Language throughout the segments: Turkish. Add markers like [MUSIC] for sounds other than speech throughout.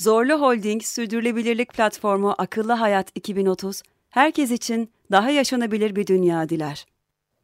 Zorlu Holding Sürdürülebilirlik Platformu Akıllı Hayat 2030, herkes için daha yaşanabilir bir dünya diler.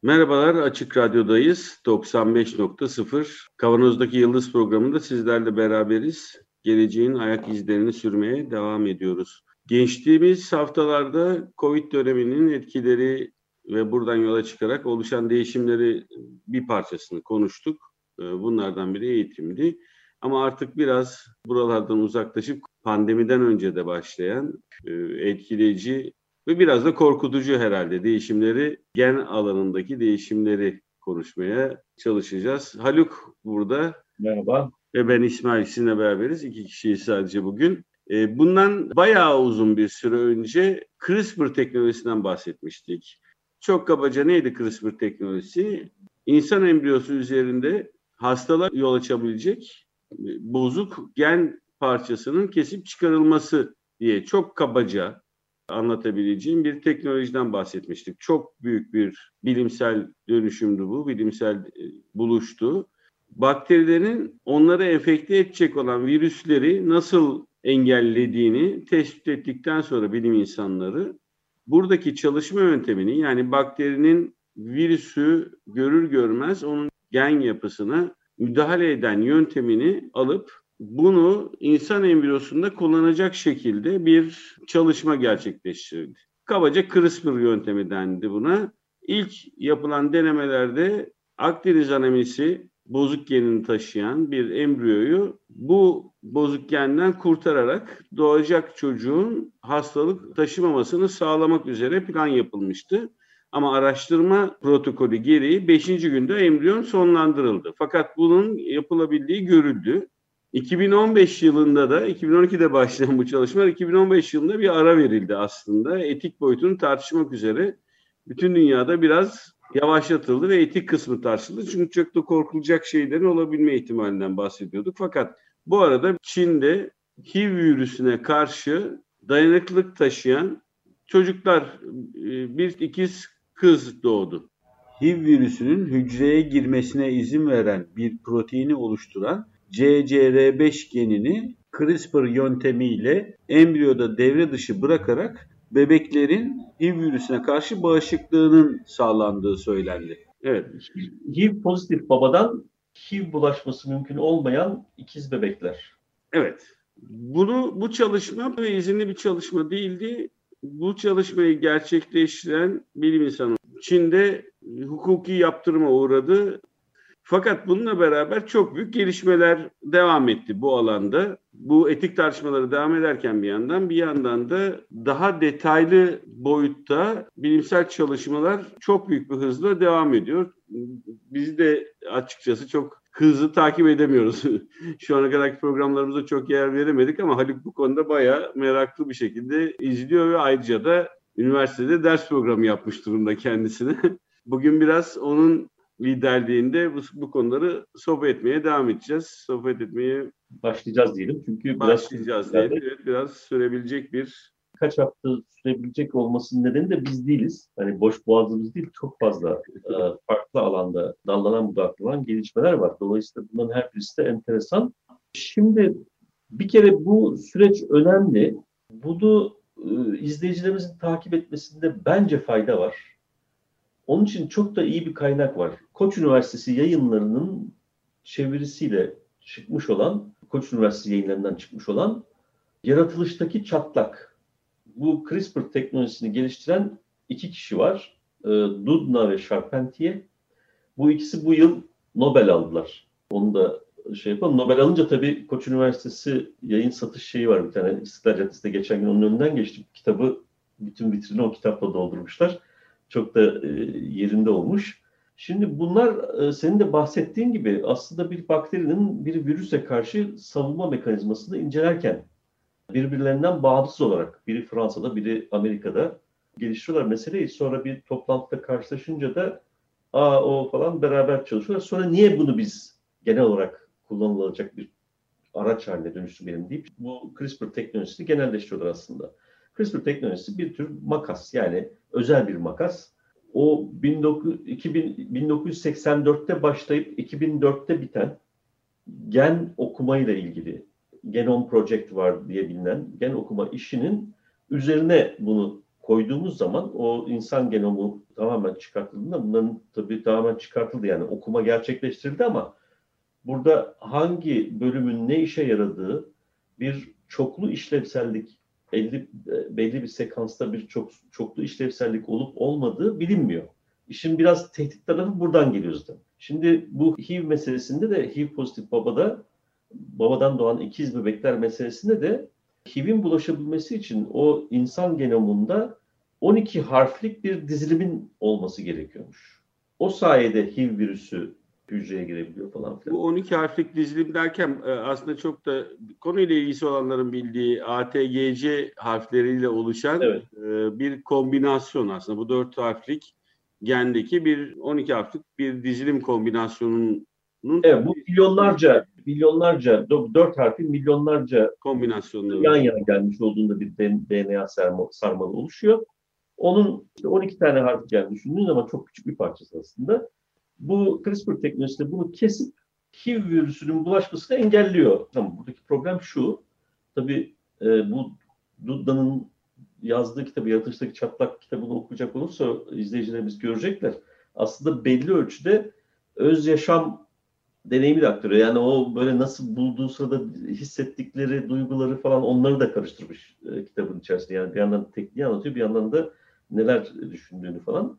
Merhabalar, Açık Radyo'dayız. 95.0 Kavanoz'daki Yıldız programında sizlerle beraberiz. Geleceğin ayak izlerini sürmeye devam ediyoruz. Geçtiğimiz haftalarda Covid döneminin etkileri ve buradan yola çıkarak oluşan değişimleri bir parçasını konuştuk. Ee, bunlardan biri eğitimdi. Ama artık biraz buralardan uzaklaşıp pandemiden önce de başlayan e, etkileyici ve biraz da korkutucu herhalde değişimleri, gen alanındaki değişimleri konuşmaya çalışacağız. Haluk burada. Merhaba. Ve ben İsmail sizinle beraberiz. İki kişiyi sadece bugün. E, bundan bayağı uzun bir süre önce CRISPR teknolojisinden bahsetmiştik. Çok kabaca neydi CRISPR teknolojisi? İnsan embriyosu üzerinde hastalar yol açabilecek bozuk gen parçasının kesip çıkarılması diye çok kabaca anlatabileceğim bir teknolojiden bahsetmiştik. Çok büyük bir bilimsel dönüşümdü bu, bilimsel e, buluştu. Bakterilerin onları enfekte edecek olan virüsleri nasıl engellediğini tespit ettikten sonra bilim insanları buradaki çalışma yöntemini yani bakterinin virüsü görür görmez onun gen yapısına müdahale eden yöntemini alıp bunu insan embriyosunda kullanacak şekilde bir çalışma gerçekleştirildi. Kabaca CRISPR yöntemi dendi buna. İlk yapılan denemelerde Akdeniz anemisi bozuk genini taşıyan bir embriyoyu bu bozuk genden kurtararak doğacak çocuğun hastalık taşımamasını sağlamak üzere plan yapılmıştı. Ama araştırma protokolü gereği 5. günde embriyon sonlandırıldı. Fakat bunun yapılabildiği görüldü. 2015 yılında da 2012'de başlayan bu çalışmalar 2015 yılında bir ara verildi aslında. Etik boyutunu tartışmak üzere bütün dünyada biraz yavaşlatıldı ve etik kısmı tartışıldı. Çünkü çok da korkulacak şeylerin olabilme ihtimalinden bahsediyorduk. Fakat bu arada Çin'de HIV virüsüne karşı dayanıklılık taşıyan çocuklar e, bir ikiz kız doğdu. HIV virüsünün hücreye girmesine izin veren bir proteini oluşturan CCR5 genini CRISPR yöntemiyle embriyoda devre dışı bırakarak bebeklerin HIV virüsüne karşı bağışıklığının sağlandığı söylendi. Evet. HIV pozitif babadan HIV bulaşması mümkün olmayan ikiz bebekler. Evet. Bunu bu çalışma ve izinli bir çalışma değildi. Bu çalışmayı gerçekleştiren bilim insanı Çin'de hukuki yaptırıma uğradı. Fakat bununla beraber çok büyük gelişmeler devam etti bu alanda. Bu etik tartışmaları devam ederken bir yandan bir yandan da daha detaylı boyutta bilimsel çalışmalar çok büyük bir hızla devam ediyor. Biz de açıkçası çok hızlı takip edemiyoruz. [LAUGHS] Şu ana kadarki programlarımıza çok yer veremedik ama Haluk bu konuda bayağı meraklı bir şekilde izliyor ve ayrıca da üniversitede ders programı yapmış durumda kendisine. [LAUGHS] Bugün biraz onun liderliğinde bu, bu konuları sohbet etmeye devam edeceğiz. Sohbet etmeye başlayacağız diyelim. Çünkü başlayacağız biraz, diyelim. Evet, biraz sürebilecek bir kaç hafta sürebilecek olmasının nedeni de biz değiliz. Hani boş boğazımız değil, çok fazla e, farklı alanda dallanan budaklanan gelişmeler var. Dolayısıyla bunların her birisi de enteresan. Şimdi bir kere bu süreç önemli. Bunu e, izleyicilerimizin takip etmesinde bence fayda var. Onun için çok da iyi bir kaynak var. Koç Üniversitesi yayınlarının çevirisiyle çıkmış olan, Koç Üniversitesi yayınlarından çıkmış olan Yaratılıştaki Çatlak. Bu CRISPR teknolojisini geliştiren iki kişi var. E, Dudna ve Charpentier. Bu ikisi bu yıl Nobel aldılar. Onu da şey yapalım. Nobel alınca tabii Koç Üniversitesi yayın satış şeyi var bir tane. İstiklal Caddesi'nde geçen gün onun önünden geçtim. Kitabı bütün vitrini o kitapla doldurmuşlar. Çok da e, yerinde olmuş. Şimdi bunlar e, senin de bahsettiğin gibi aslında bir bakterinin bir virüse karşı savunma mekanizmasını incelerken birbirlerinden bağımsız olarak biri Fransa'da biri Amerika'da geliştiriyorlar meseleyi. Sonra bir toplantıda karşılaşınca da aa o falan beraber çalışıyorlar. Sonra niye bunu biz genel olarak kullanılacak bir araç haline dönüştürmeyelim deyip bu CRISPR teknolojisini genelleştiriyorlar aslında. CRISPR teknolojisi bir tür makas yani özel bir makas. O 19, 2000, 1984'te başlayıp 2004'te biten gen okumayla ilgili Genom Project var diye bilinen gen okuma işinin üzerine bunu koyduğumuz zaman o insan genomu tamamen çıkartıldığında bunların tabii tamamen çıkartıldı yani okuma gerçekleştirildi ama burada hangi bölümün ne işe yaradığı bir çoklu işlevsellik belli, belli bir sekansta bir çok, çoklu işlevsellik olup olmadığı bilinmiyor. İşin biraz tehdit tarafı buradan geliyor zaten. Şimdi bu HIV meselesinde de HIV pozitif babada babadan doğan ikiz bebekler meselesinde de HIV'in bulaşabilmesi için o insan genomunda 12 harflik bir dizilimin olması gerekiyormuş. O sayede HIV virüsü hücreye girebiliyor falan filan. Bu 12 harflik dizilim derken e, aslında çok da konuyla ilgisi olanların bildiği ATGC harfleriyle oluşan evet. E, bir kombinasyon aslında. Bu 4 harflik gendeki bir 12 harflik bir dizilim kombinasyonunun Evet bu milyonlarca milyonlarca dört harfi milyonlarca kombinasyonları yan yana gelmiş olduğunda bir DNA sarmalı oluşuyor. Onun işte 12 tane harf geldiğini düşündüğün zaman çok küçük bir parçası aslında. Bu CRISPR teknolojisi bunu kesip HIV virüsünün bulaşmasını engelliyor. Tamam buradaki problem şu. Tabii e, bu Dudda'nın yazdığı kitabı, Yaratıştaki Çatlak kitabını okuyacak olursa izleyicilerimiz görecekler. Aslında belli ölçüde öz yaşam deneyimi de aktarıyor. Yani o böyle nasıl bulduğu sırada hissettikleri duyguları falan onları da karıştırmış e, kitabın içerisinde. Yani bir yandan tekniği anlatıyor bir yandan da neler düşündüğünü falan.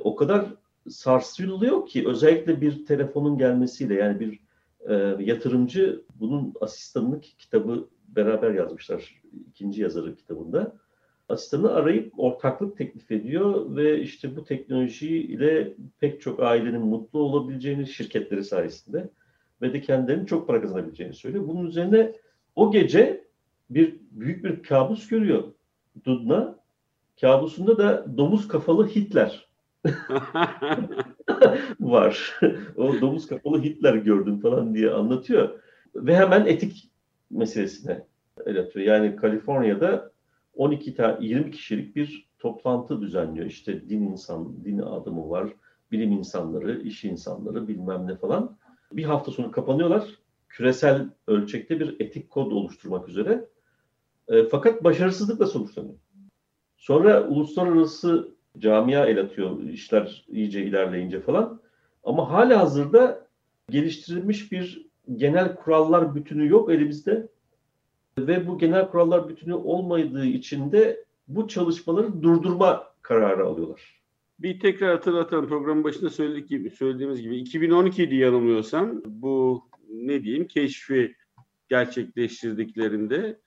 O kadar sarsılıyor ki özellikle bir telefonun gelmesiyle yani bir e, yatırımcı bunun asistanını kitabı beraber yazmışlar. ikinci yazarı kitabında. Asistanı arayıp ortaklık teklif ediyor ve işte bu teknoloji ile pek çok ailenin mutlu olabileceğini şirketleri sayesinde ve de kendilerinin çok para kazanabileceğini söylüyor. Bunun üzerine o gece bir büyük bir kabus görüyor Dudna. Kabusunda da domuz kafalı Hitler [LAUGHS] var. o domuz kafalı Hitler gördüm falan diye anlatıyor. Ve hemen etik meselesine el atıyor. Yani Kaliforniya'da 12 tane 20 kişilik bir toplantı düzenliyor. İşte din insan, din adamı var, bilim insanları, iş insanları bilmem ne falan. Bir hafta sonra kapanıyorlar. Küresel ölçekte bir etik kod oluşturmak üzere. E, fakat başarısızlıkla sonuçlanıyor. Sonra uluslararası camia el atıyor işler iyice ilerleyince falan. Ama hala hazırda geliştirilmiş bir genel kurallar bütünü yok elimizde. Ve bu genel kurallar bütünü olmadığı için de bu çalışmaları durdurma kararı alıyorlar. Bir tekrar hatırlatalım programın başında söyledik gibi, söylediğimiz gibi 2012'ydi yanılmıyorsam bu ne diyeyim keşfi gerçekleştirdiklerinde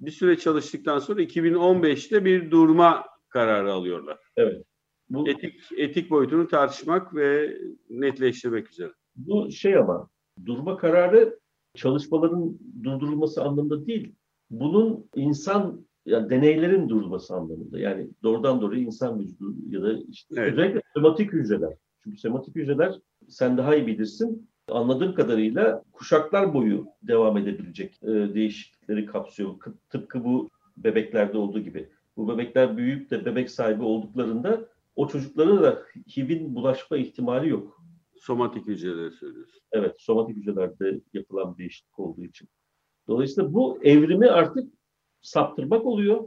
bir süre çalıştıktan sonra 2015'te bir durma kararı alıyorlar. Evet. Bu etik etik boyutunu tartışmak ve netleştirmek üzere. Bu şey ama durma kararı çalışmaların durdurulması anlamında değil. Bunun insan yani deneylerin durulması anlamında. Yani doğrudan doğruya insan vücudu ya da işte evet. özellikle sematik hücreler. Çünkü sematik hücreler sen daha iyi bilirsin. Anladığım kadarıyla kuşaklar boyu devam edebilecek e, değişiklikleri kapsıyor. Tıpkı bu bebeklerde olduğu gibi. Bu bebekler büyüyüp de bebek sahibi olduklarında o çocuklara da HIV'in bulaşma ihtimali yok. Somatik hücreleri söylüyorsun. Evet, somatik hücrelerde yapılan değişiklik olduğu için. Dolayısıyla bu evrimi artık saptırmak oluyor.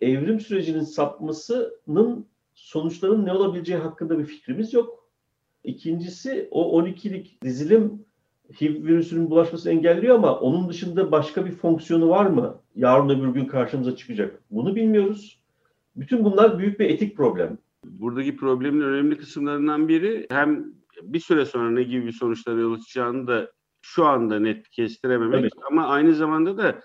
Evrim sürecinin sapmasının sonuçlarının ne olabileceği hakkında bir fikrimiz yok. İkincisi o 12'lik dizilim HIV virüsünün bulaşmasını engelliyor ama onun dışında başka bir fonksiyonu var mı? Yarın öbür gün karşımıza çıkacak. Bunu bilmiyoruz. Bütün bunlar büyük bir etik problem. Buradaki problemin önemli kısımlarından biri hem bir süre sonra ne gibi bir sonuçlara yol açacağını da şu anda net kestirememek evet. ama aynı zamanda da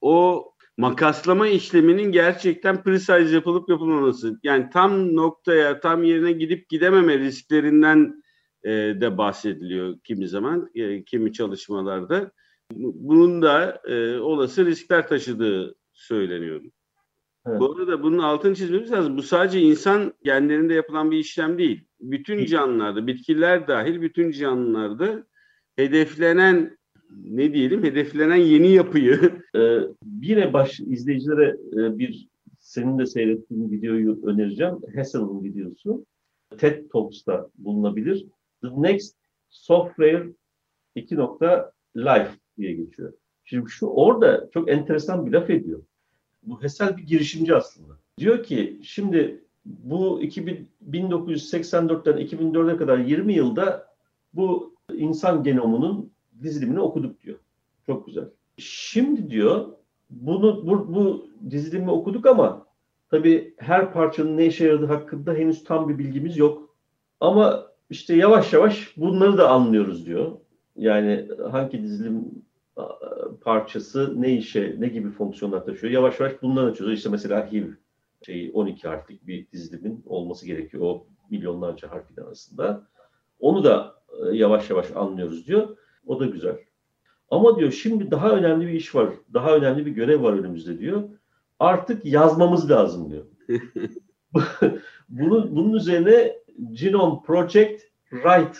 o makaslama işleminin gerçekten precise yapılıp yapılmaması. Yani tam noktaya, tam yerine gidip gidememe risklerinden e, de bahsediliyor kimi zaman, e, kimi çalışmalarda. Bunun da e, olası riskler taşıdığı söyleniyordu. Evet. Bu arada bunun altını çizmemiz lazım. Bu sadece insan genlerinde yapılan bir işlem değil. Bütün canlılarda, bitkiler dahil bütün canlılarda hedeflenen ne diyelim, hedeflenen yeni yapıyı [LAUGHS] Ee, yine baş izleyicilere e, bir senin de seyrettiğin videoyu önereceğim. Hassel'ın videosu. TED Talks'ta bulunabilir. The Next Software 2. Life diye geçiyor. Şimdi şu orada çok enteresan bir laf ediyor. Bu Hessel bir girişimci aslında. Diyor ki şimdi bu 2000, 1984'ten 2004'e kadar 20 yılda bu insan genomunun dizilimini okuduk diyor. Çok güzel. Şimdi diyor bunu bu, bu dizilimi okuduk ama tabii her parçanın ne işe yaradığı hakkında henüz tam bir bilgimiz yok. Ama işte yavaş yavaş bunları da anlıyoruz diyor. Yani hangi dizilim parçası ne işe, ne gibi fonksiyonlar taşıyor. Yavaş yavaş bunları çözüyor. İşte mesela HIV şeyi 12 harflik bir dizilimin olması gerekiyor o milyonlarca harfin arasında. Onu da yavaş yavaş anlıyoruz diyor. O da güzel. Ama diyor şimdi daha önemli bir iş var. Daha önemli bir görev var önümüzde diyor. Artık yazmamız lazım diyor. [LAUGHS] bunun, bunun üzerine Genome Project Write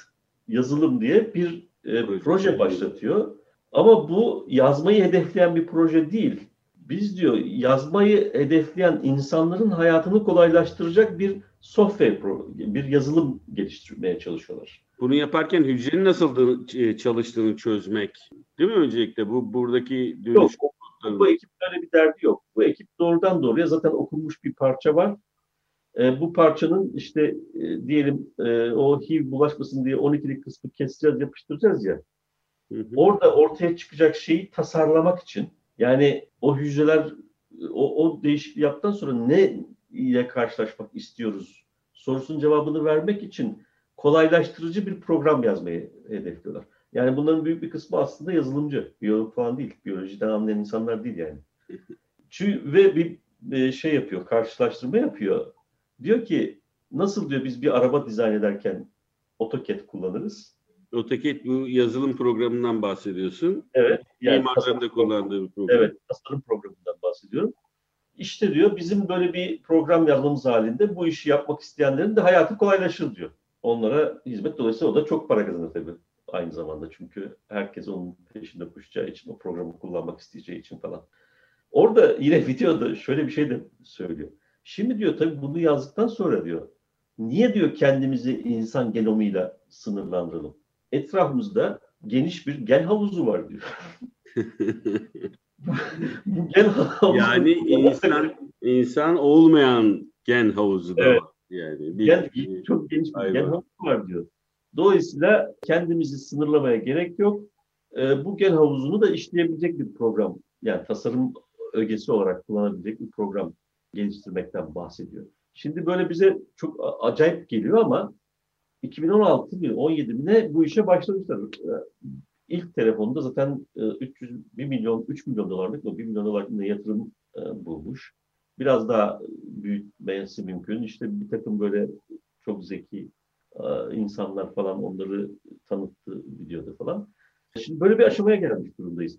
yazılım diye bir e, Proje. başlatıyor. Ama bu yazmayı hedefleyen bir proje değil. Biz diyor yazmayı hedefleyen insanların hayatını kolaylaştıracak bir software, bir yazılım geliştirmeye çalışıyorlar. Bunu yaparken hücrenin nasıl e, çalıştığını çözmek. Değil mi öncelikle bu buradaki Yok, dönüş? bu ekip öyle bir derdi yok. Bu ekip doğrudan doğruya zaten okunmuş bir parça var. E, bu parçanın işte e, diyelim e, o HIV bulaşmasın diye 12'lik kısmı keseceğiz, yapıştıracağız ya. Hı hı. Orada ortaya çıkacak şeyi tasarlamak için yani o hücreler o, o değişikliği yaptıktan sonra ne ile karşılaşmak istiyoruz sorusunun cevabını vermek için kolaylaştırıcı bir program yazmayı hedefliyorlar. Yani bunların büyük bir kısmı aslında yazılımcı. Biyolog falan değil. Biyolojiden anlayan insanlar değil yani. [LAUGHS] Çünkü, ve bir e, şey yapıyor, karşılaştırma yapıyor. Diyor ki nasıl diyor biz bir araba dizayn ederken AutoCAD kullanırız. AutoCAD bu yazılım programından bahsediyorsun. Evet. Yani Mimarların da kullandığı bir program. Evet, tasarım programından bahsediyorum. İşte diyor bizim böyle bir program yazmamız halinde bu işi yapmak isteyenlerin de hayatı kolaylaşır diyor. Onlara hizmet dolayısıyla o da çok para kazanır tabii aynı zamanda. Çünkü herkes onun peşinde koşacağı için, o programı kullanmak isteyeceği için falan. Orada yine [LAUGHS] videoda şöyle bir şey de söylüyor. Şimdi diyor tabii bunu yazdıktan sonra diyor niye diyor kendimizi insan genomuyla sınırlandıralım? Etrafımızda geniş bir gen havuzu var diyor. [LAUGHS] Bu gen havuzu yani [LAUGHS] insan insan olmayan gen havuzu da Evet. var. Yani bir, gen, bir- çok geniş bir gen havuzu var diyor. Dolayısıyla kendimizi sınırlamaya gerek yok. Ee, bu gen havuzunu da işleyebilecek bir program, yani tasarım ögesi olarak kullanabilecek bir program geliştirmekten bahsediyor. Şimdi böyle bize çok acayip geliyor ama 2016 mi 17 mi ne bu işe başlamışlar. Ee, İlk telefonda zaten e, 300 1 milyon 3 milyon dolarlık mı 1 milyon dolarlık mı yaptırım e, bulmuş. Biraz daha büyütmesi mümkün. İşte bir takım böyle çok zeki e, insanlar falan onları tanıttı videoda falan. Şimdi böyle bir aşamaya gelmiş durumdayız.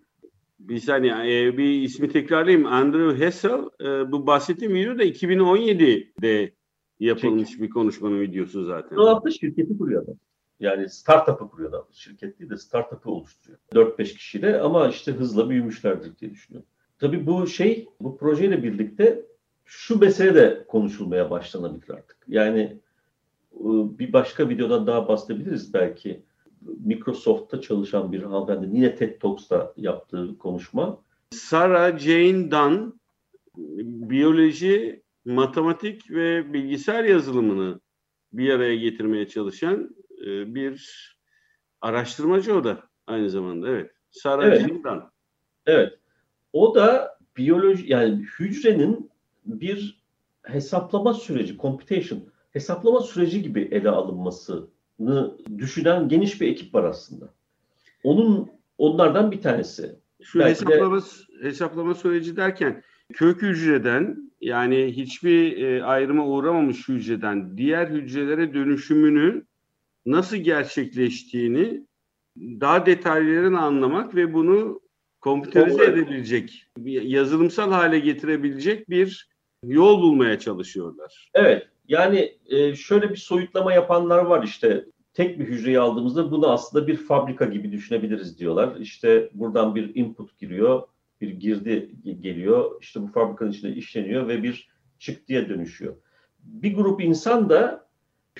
bir saniye e, bir ismi tekrarlayayım. Andrew Hessel e, bu bahsettiğim video da 2017'de yapılmış bir konuşmanın videosu zaten. O hafta şirketi kuruyor adam. Yani startup'ı kuruyor adam. Şirket değil de startup'ı oluşturuyor. 4-5 kişiyle ama işte hızla büyümüşlerdir diye düşünüyorum. Tabii bu şey, bu projeyle birlikte şu mesele de konuşulmaya başlanabilir artık. Yani e, bir başka videodan daha bahsedebiliriz belki. Microsoft'ta çalışan bir hanımefendi yine TED Talks'ta yaptığı konuşma. Sarah Jane Dunn biyoloji, matematik ve bilgisayar yazılımını bir araya getirmeye çalışan e, bir araştırmacı o da aynı zamanda. Evet. Sarah Evet. Jane Dunn. Evet. O da biyoloji yani hücrenin bir hesaplama süreci, computation, hesaplama süreci gibi ele alınmasını düşünen geniş bir ekip var aslında. Onun onlardan bir tanesi. Şu Belki de- hesaplama, hesaplama süreci derken kök hücreden yani hiçbir e, ayrıma uğramamış hücreden diğer hücrelere dönüşümünü nasıl gerçekleştiğini daha detaylarını anlamak ve bunu komputerize edebilecek, yazılımsal hale getirebilecek bir yol bulmaya çalışıyorlar. Evet. Yani e, şöyle bir soyutlama yapanlar var işte tek bir hücreyi aldığımızda bunu aslında bir fabrika gibi düşünebiliriz diyorlar. İşte buradan bir input giriyor, bir girdi geliyor. İşte bu fabrikanın içinde işleniyor ve bir çıktıya dönüşüyor. Bir grup insan da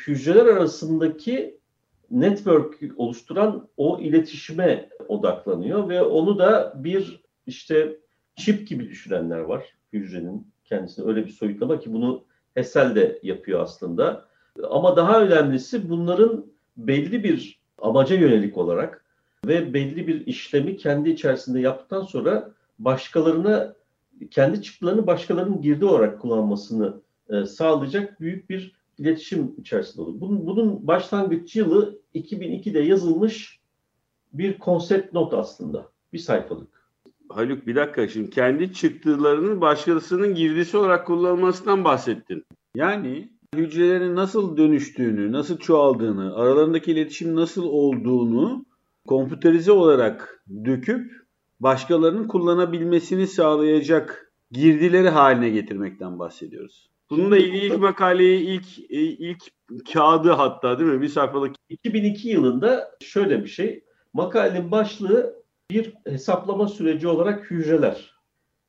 hücreler arasındaki network oluşturan o iletişime odaklanıyor ve onu da bir işte çip gibi düşünenler var hücrenin kendisine öyle bir soyutlama ki bunu Hessel de yapıyor aslında. Ama daha önemlisi bunların belli bir amaca yönelik olarak ve belli bir işlemi kendi içerisinde yaptıktan sonra başkalarına kendi çıktılarını başkalarının girdi olarak kullanmasını e, sağlayacak büyük bir iletişim içerisinde olur. Bunun, bunun başlangıç yılı 2002'de yazılmış bir konsept not aslında. Bir sayfalık. Haluk bir dakika şimdi kendi çıktılarının başkasının girdisi olarak kullanılmasından bahsettin. Yani hücrelerin nasıl dönüştüğünü, nasıl çoğaldığını, aralarındaki iletişim nasıl olduğunu kompüterize olarak döküp başkalarının kullanabilmesini sağlayacak girdileri haline getirmekten bahsediyoruz. Bununla ilgili ilk makaleyi ilk ilk kağıdı hatta değil mi? Bir sayfalık. 2002 yılında şöyle bir şey. Makalenin başlığı bir hesaplama süreci olarak hücreler.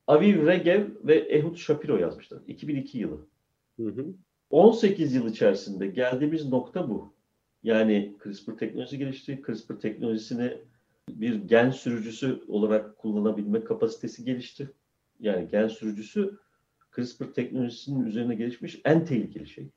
Aviv Regev ve Ehud Shapiro yazmışlar. 2002 yılı. Hı hı. 18 yıl içerisinde geldiğimiz nokta bu. Yani CRISPR teknolojisi gelişti. CRISPR teknolojisini bir gen sürücüsü olarak kullanabilme kapasitesi gelişti. Yani gen sürücüsü CRISPR teknolojisinin üzerine gelişmiş en tehlikeli şey.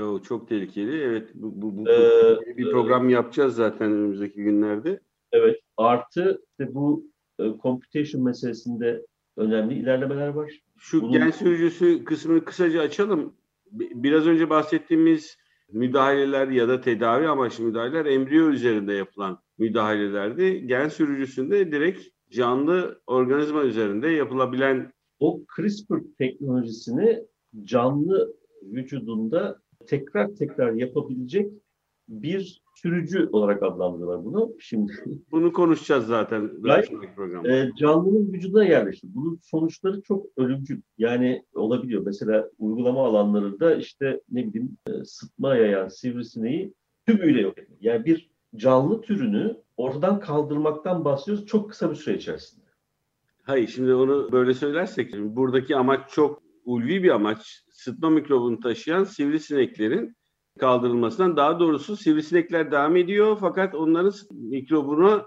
O çok tehlikeli. Evet bu, bu, bu ee, bir program e, yapacağız zaten önümüzdeki günlerde. Evet. Artı işte bu e, computation meselesinde önemli ilerlemeler var. Şu Bunun... gen sürücüsü kısmını kısaca açalım. Biraz önce bahsettiğimiz müdahaleler ya da tedavi amaçlı müdahaleler embriyo üzerinde yapılan müdahalelerdi. Gen sürücüsünde direkt canlı organizma üzerinde yapılabilen o CRISPR teknolojisini canlı vücudunda tekrar tekrar yapabilecek bir sürücü olarak adlandırıyorlar bunu. Şimdi bunu konuşacağız zaten programda. E, canlının vücuduna yerleşti. Bunun sonuçları çok ölümcül. Yani olabiliyor. Mesela uygulama alanlarında işte ne bileyim e, sıtma yayan sivrisineği tümüyle yok etmek. Yani bir canlı türünü ortadan kaldırmaktan bahsediyoruz çok kısa bir süre içerisinde. Hayır şimdi onu böyle söylersek buradaki amaç çok ulvi bir amaç. Sıtma mikrobunu taşıyan sivrisineklerin kaldırılmasından daha doğrusu sivrisinekler devam ediyor fakat onların mikrobunu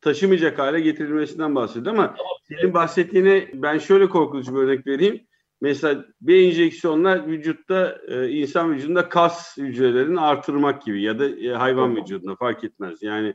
taşımayacak hale getirilmesinden bahsediyor ama senin bahsettiğine ben şöyle korkutucu bir örnek vereyim. Mesela bir enjeksiyonla vücutta e, insan vücudunda kas hücrelerini artırmak gibi ya da e, hayvan vücudunda fark etmez. Yani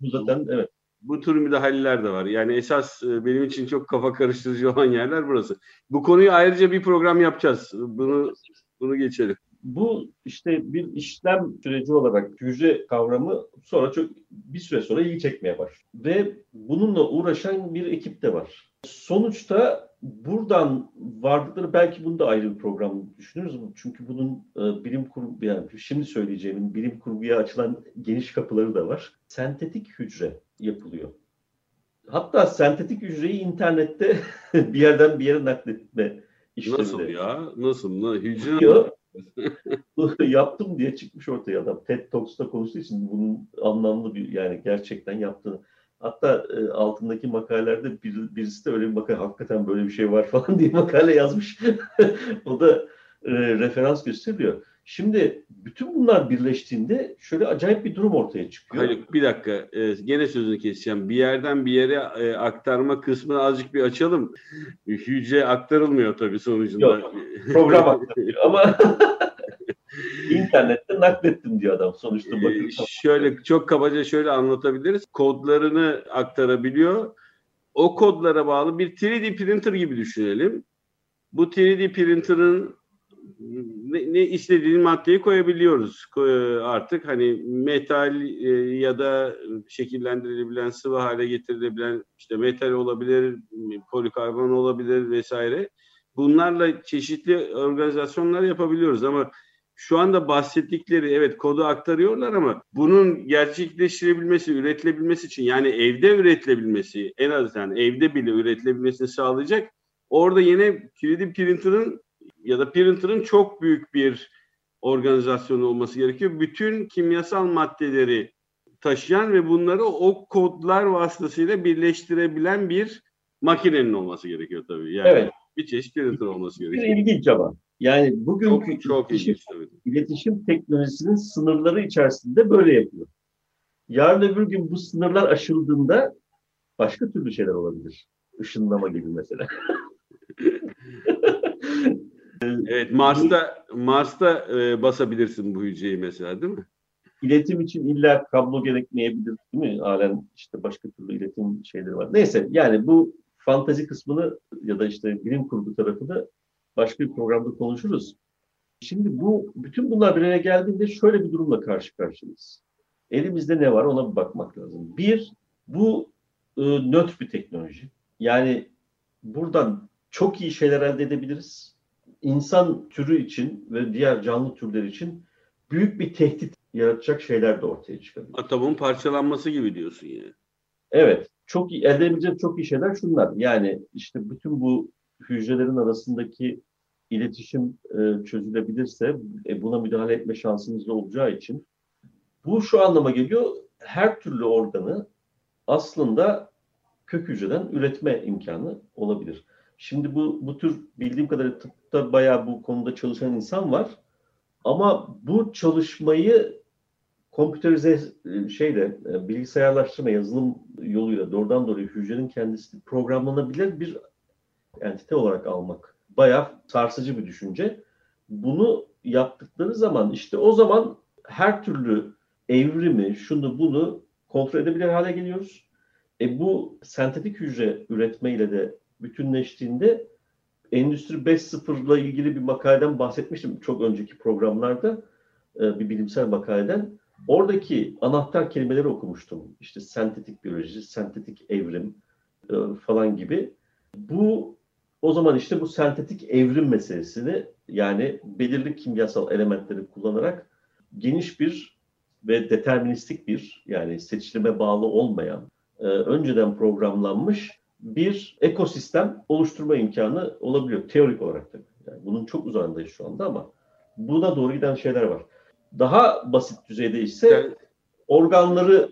zaten evet. Bu tür müdahaleler de var. Yani esas e, benim için çok kafa karıştırıcı olan yerler burası. Bu konuyu ayrıca bir program yapacağız. Bunu bunu geçelim. Bu işte bir işlem süreci olarak hücre kavramı sonra çok bir süre sonra ilgi çekmeye başlıyor. Ve bununla uğraşan bir ekip de var. Sonuçta buradan vardıkları belki bunu da ayrı bir program düşünürüz. Çünkü bunun e, bilim kurgu yani şimdi söyleyeceğimin bilim kurguya açılan geniş kapıları da var. Sentetik hücre yapılıyor. Hatta sentetik hücreyi internette [LAUGHS] bir yerden bir yere nakletme işlemi. Nasıl ya? Nasıl? Hücre Diyor, [LAUGHS] yaptım diye çıkmış ortaya adam. TED Talks'ta konuştuğu için bunun anlamlı bir yani gerçekten yaptığını. Hatta e, altındaki makalelerde bir, birisi de öyle bir makale hakikaten böyle bir şey var [LAUGHS] falan diye makale yazmış. [LAUGHS] o da e, referans gösteriyor. Şimdi bütün bunlar birleştiğinde şöyle acayip bir durum ortaya çıkıyor. Hayır bir dakika e, gene sözünü keseceğim. Bir yerden bir yere e, aktarma kısmını azıcık bir açalım. Hücre aktarılmıyor tabii sonucunda. Yok, program aktarılıyor ama [LAUGHS] internette naklettim diyor adam sonuçta. Bakın. Ee, şöyle çok kabaca şöyle anlatabiliriz. Kodlarını aktarabiliyor. O kodlara bağlı bir 3D printer gibi düşünelim. Bu 3D printer'ın ne, ne istediğin maddeyi koyabiliyoruz artık hani metal e, ya da şekillendirilebilen sıvı hale getirilebilen işte metal olabilir polikarbon olabilir vesaire bunlarla çeşitli organizasyonlar yapabiliyoruz ama şu anda bahsettikleri evet kodu aktarıyorlar ama bunun gerçekleştirebilmesi, üretilebilmesi için yani evde üretilebilmesi en azından evde bile üretilebilmesini sağlayacak. Orada yine 3D printer'ın ya da printer'ın çok büyük bir organizasyon olması gerekiyor. Bütün kimyasal maddeleri taşıyan ve bunları o kodlar vasıtasıyla birleştirebilen bir makinenin olması gerekiyor tabii. Yani evet. bir çeşit printer olması gerekiyor. İlginç ama. Yani bugün çok, çok iletişim, ilginç, iletişim teknolojisinin sınırları içerisinde böyle yapıyor. Yarın öbür gün bu sınırlar aşıldığında başka türlü şeyler olabilir. Işınlama gibi mesela. [LAUGHS] evet Mars'ta Mars'ta e, basabilirsin bu hücreyi mesela değil mi? İletim için illa kablo gerekmeyebilir değil mi? Halen işte başka türlü iletim şeyleri var. Neyse yani bu fantazi kısmını ya da işte bilim kurgu tarafını başka bir programda konuşuruz. Şimdi bu bütün bunlar bir araya geldiğinde şöyle bir durumla karşı karşıyayız. Elimizde ne var ona bir bakmak lazım. Bir, bu e, nötr bir teknoloji. Yani buradan çok iyi şeyler elde edebiliriz. İnsan türü için ve diğer canlı türler için büyük bir tehdit yaratacak şeyler de ortaya çıkabilir. Atomun parçalanması gibi diyorsun yani. Evet. Çok iyi, elde edebileceğimiz çok iyi şeyler şunlar. Yani işte bütün bu hücrelerin arasındaki iletişim e, çözülebilirse e, buna müdahale etme şansımız da olacağı için bu şu anlama geliyor. Her türlü organı aslında kök hücreden üretme imkanı olabilir. Şimdi bu bu tür bildiğim kadarıyla tıpta bayağı bu konuda çalışan insan var. Ama bu çalışmayı kompüterize şeyle e, bilgisayarlaştırma yazılım yoluyla doğrudan doğruya hücrenin kendisi programlanabilir bir entite olarak almak bayağı sarsıcı bir düşünce. Bunu yaptıkları zaman işte o zaman her türlü evrimi, şunu bunu kontrol edebilir hale geliyoruz. E bu sentetik hücre üretmeyle de bütünleştiğinde Endüstri 5.0 ile ilgili bir makaleden bahsetmiştim çok önceki programlarda e, bir bilimsel makaleden. Oradaki anahtar kelimeleri okumuştum. İşte sentetik biyoloji, sentetik evrim e, falan gibi. Bu o zaman işte bu sentetik evrim meselesini yani belirli kimyasal elementleri kullanarak geniş bir ve deterministik bir yani seçilime bağlı olmayan e, önceden programlanmış bir ekosistem oluşturma imkanı olabiliyor teorik olarak tabii. Yani bunun çok uzağındayız şu anda ama buna doğru giden şeyler var. Daha basit düzeyde ise organları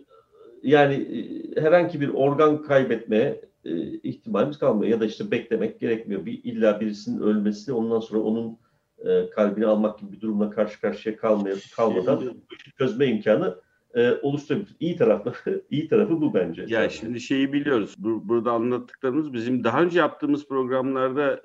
yani e, herhangi bir organ kaybetmeye e, ihtimalimiz kalmıyor. Ya da işte beklemek gerekmiyor. Bir illa birisinin ölmesi ondan sonra onun e, kalbini almak gibi bir durumla karşı karşıya kalmaya, kalmadan şimdi, çözme imkanı e, oluşturabilir. İyi tarafı, [LAUGHS] iyi tarafı bu bence. Ya şimdi şeyi biliyoruz. Bu, burada anlattıklarımız bizim daha önce yaptığımız programlarda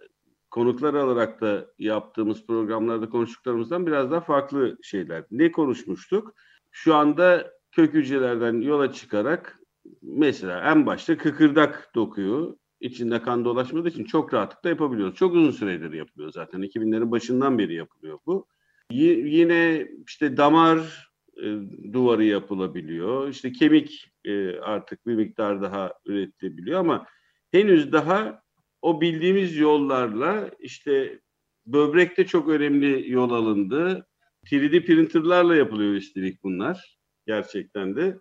konuklar alarak da yaptığımız programlarda konuştuklarımızdan biraz daha farklı şeyler. Ne konuşmuştuk? Şu anda kök hücrelerden yola çıkarak mesela en başta kıkırdak dokuyu içinde kan dolaşmadığı için çok rahatlıkla yapabiliyoruz. Çok uzun süredir yapılıyor zaten. 2000'lerin başından beri yapılıyor bu. Y- yine işte damar e, duvarı yapılabiliyor. İşte kemik e, artık bir miktar daha üretilebiliyor ama henüz daha o bildiğimiz yollarla işte böbrekte çok önemli yol alındı. 3D printerlarla yapılıyor üstelik bunlar gerçekten de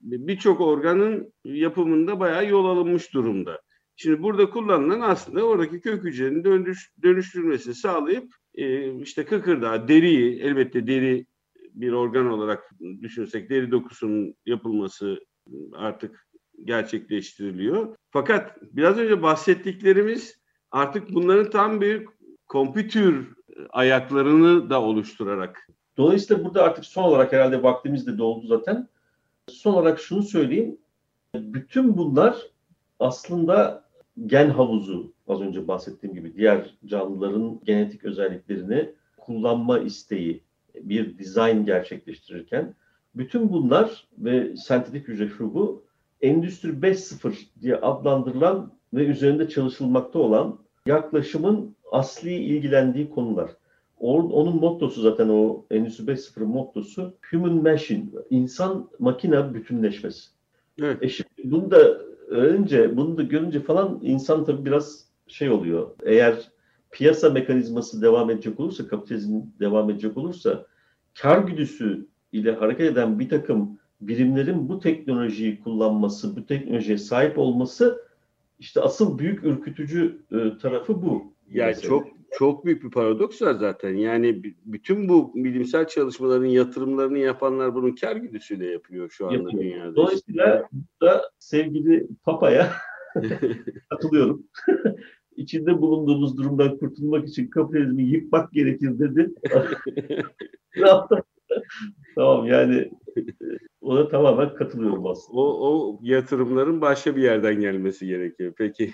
birçok organın yapımında bayağı yol alınmış durumda. Şimdi burada kullanılan aslında oradaki kök hücrenin dönüş, dönüştürmesini sağlayıp e, işte kıkırdağı, deriyi, elbette deri bir organ olarak düşünsek deri dokusunun yapılması artık gerçekleştiriliyor. Fakat biraz önce bahsettiklerimiz artık bunların tam bir kompütür ayaklarını da oluşturarak. Dolayısıyla burada artık son olarak herhalde vaktimiz de doldu zaten. Son olarak şunu söyleyeyim. Bütün bunlar aslında gen havuzu az önce bahsettiğim gibi diğer canlıların genetik özelliklerini kullanma isteği bir dizayn gerçekleştirirken bütün bunlar ve sentetik hücre şubu Endüstri 5.0 diye adlandırılan ve üzerinde çalışılmakta olan yaklaşımın asli ilgilendiği konular. Onun mottosu zaten o Endüstri 5.0 mottosu Human Machine, insan makine bütünleşmesi. Evet. E şimdi bunu da önce, bunu da görünce falan insan tabii biraz şey oluyor. Eğer piyasa mekanizması devam edecek olursa, kapitalizm devam edecek olursa kar güdüsü ile hareket eden bir takım birimlerin bu teknolojiyi kullanması, bu teknolojiye sahip olması işte asıl büyük ürkütücü e, tarafı bu. Yani mesela. çok çok büyük bir paradoks var zaten. Yani bütün bu bilimsel çalışmaların yatırımlarını yapanlar bunun kar güdüsüyle yapıyor şu anda yapıyor. dünyada. Dolayısıyla da sevgili Papa'ya [LAUGHS] katılıyorum. [LAUGHS] İçinde bulunduğumuz durumdan kurtulmak için kapitalizmi yıkmak gerekir dedi. [LAUGHS] tamam yani ona tamamen katılıyorum aslında. O, o yatırımların başka bir yerden gelmesi gerekiyor. Peki.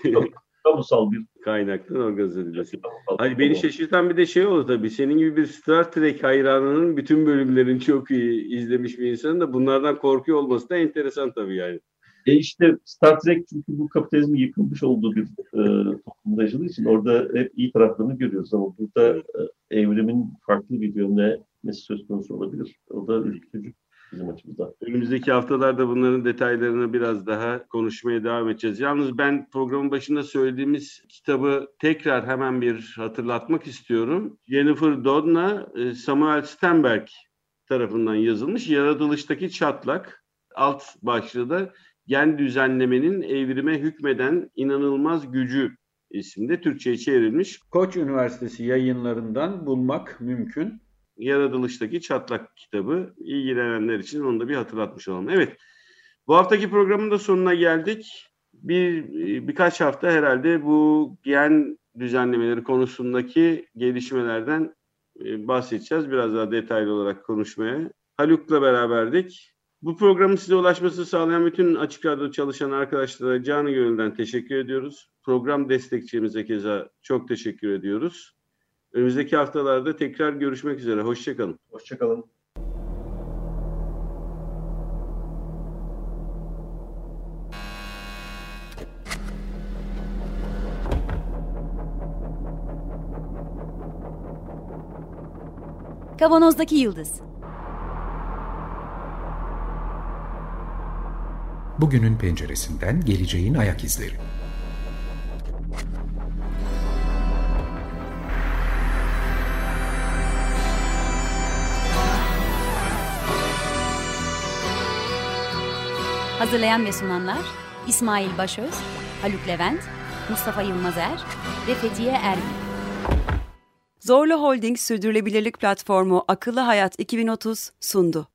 Kamusal bir [LAUGHS] kaynaktan organize edilmesi. Hani beni şaşırtan bir de şey oldu tabii. Senin gibi bir Star Trek hayranının bütün bölümlerini çok iyi izlemiş bir insanın da bunlardan korkuyor olması da enteresan tabii yani. E işte Star Trek çünkü bu kapitalizmin yıkılmış olduğu bir e, toplumda yaşadığı için orada hep iyi taraflarını görüyoruz ama burada e, evrimin farklı bir yönlemesi söz konusu olabilir. O da ürkütücü bizim açımızdan. Önümüzdeki haftalarda bunların detaylarını biraz daha konuşmaya devam edeceğiz. Yalnız ben programın başında söylediğimiz kitabı tekrar hemen bir hatırlatmak istiyorum. Jennifer Doudna, e, Samuel Stenberg tarafından yazılmış Yaratılıştaki Çatlak. Alt başlığı da gen düzenlemenin evrime hükmeden inanılmaz gücü isimde Türkçe'ye çevrilmiş. Koç Üniversitesi yayınlarından bulmak mümkün. Yaratılıştaki Çatlak kitabı ilgilenenler için onu da bir hatırlatmış olalım. Evet, bu haftaki programın da sonuna geldik. Bir birkaç hafta herhalde bu gen düzenlemeleri konusundaki gelişmelerden e, bahsedeceğiz. Biraz daha detaylı olarak konuşmaya. Haluk'la beraberdik. Bu programın size ulaşması sağlayan bütün Açık Radyo çalışan arkadaşlara canı gönülden teşekkür ediyoruz. Program destekçimize keza çok teşekkür ediyoruz. Önümüzdeki haftalarda tekrar görüşmek üzere. Hoşçakalın. Hoşçakalın. Kavanozdaki Yıldız Bugünün penceresinden geleceğin ayak izleri. Hazırlayan ve sunanlar İsmail Başöz, Haluk Levent, Mustafa Yılmazer ve Fethiye Erbil. Zorlu Holding Sürdürülebilirlik Platformu Akıllı Hayat 2030 sundu.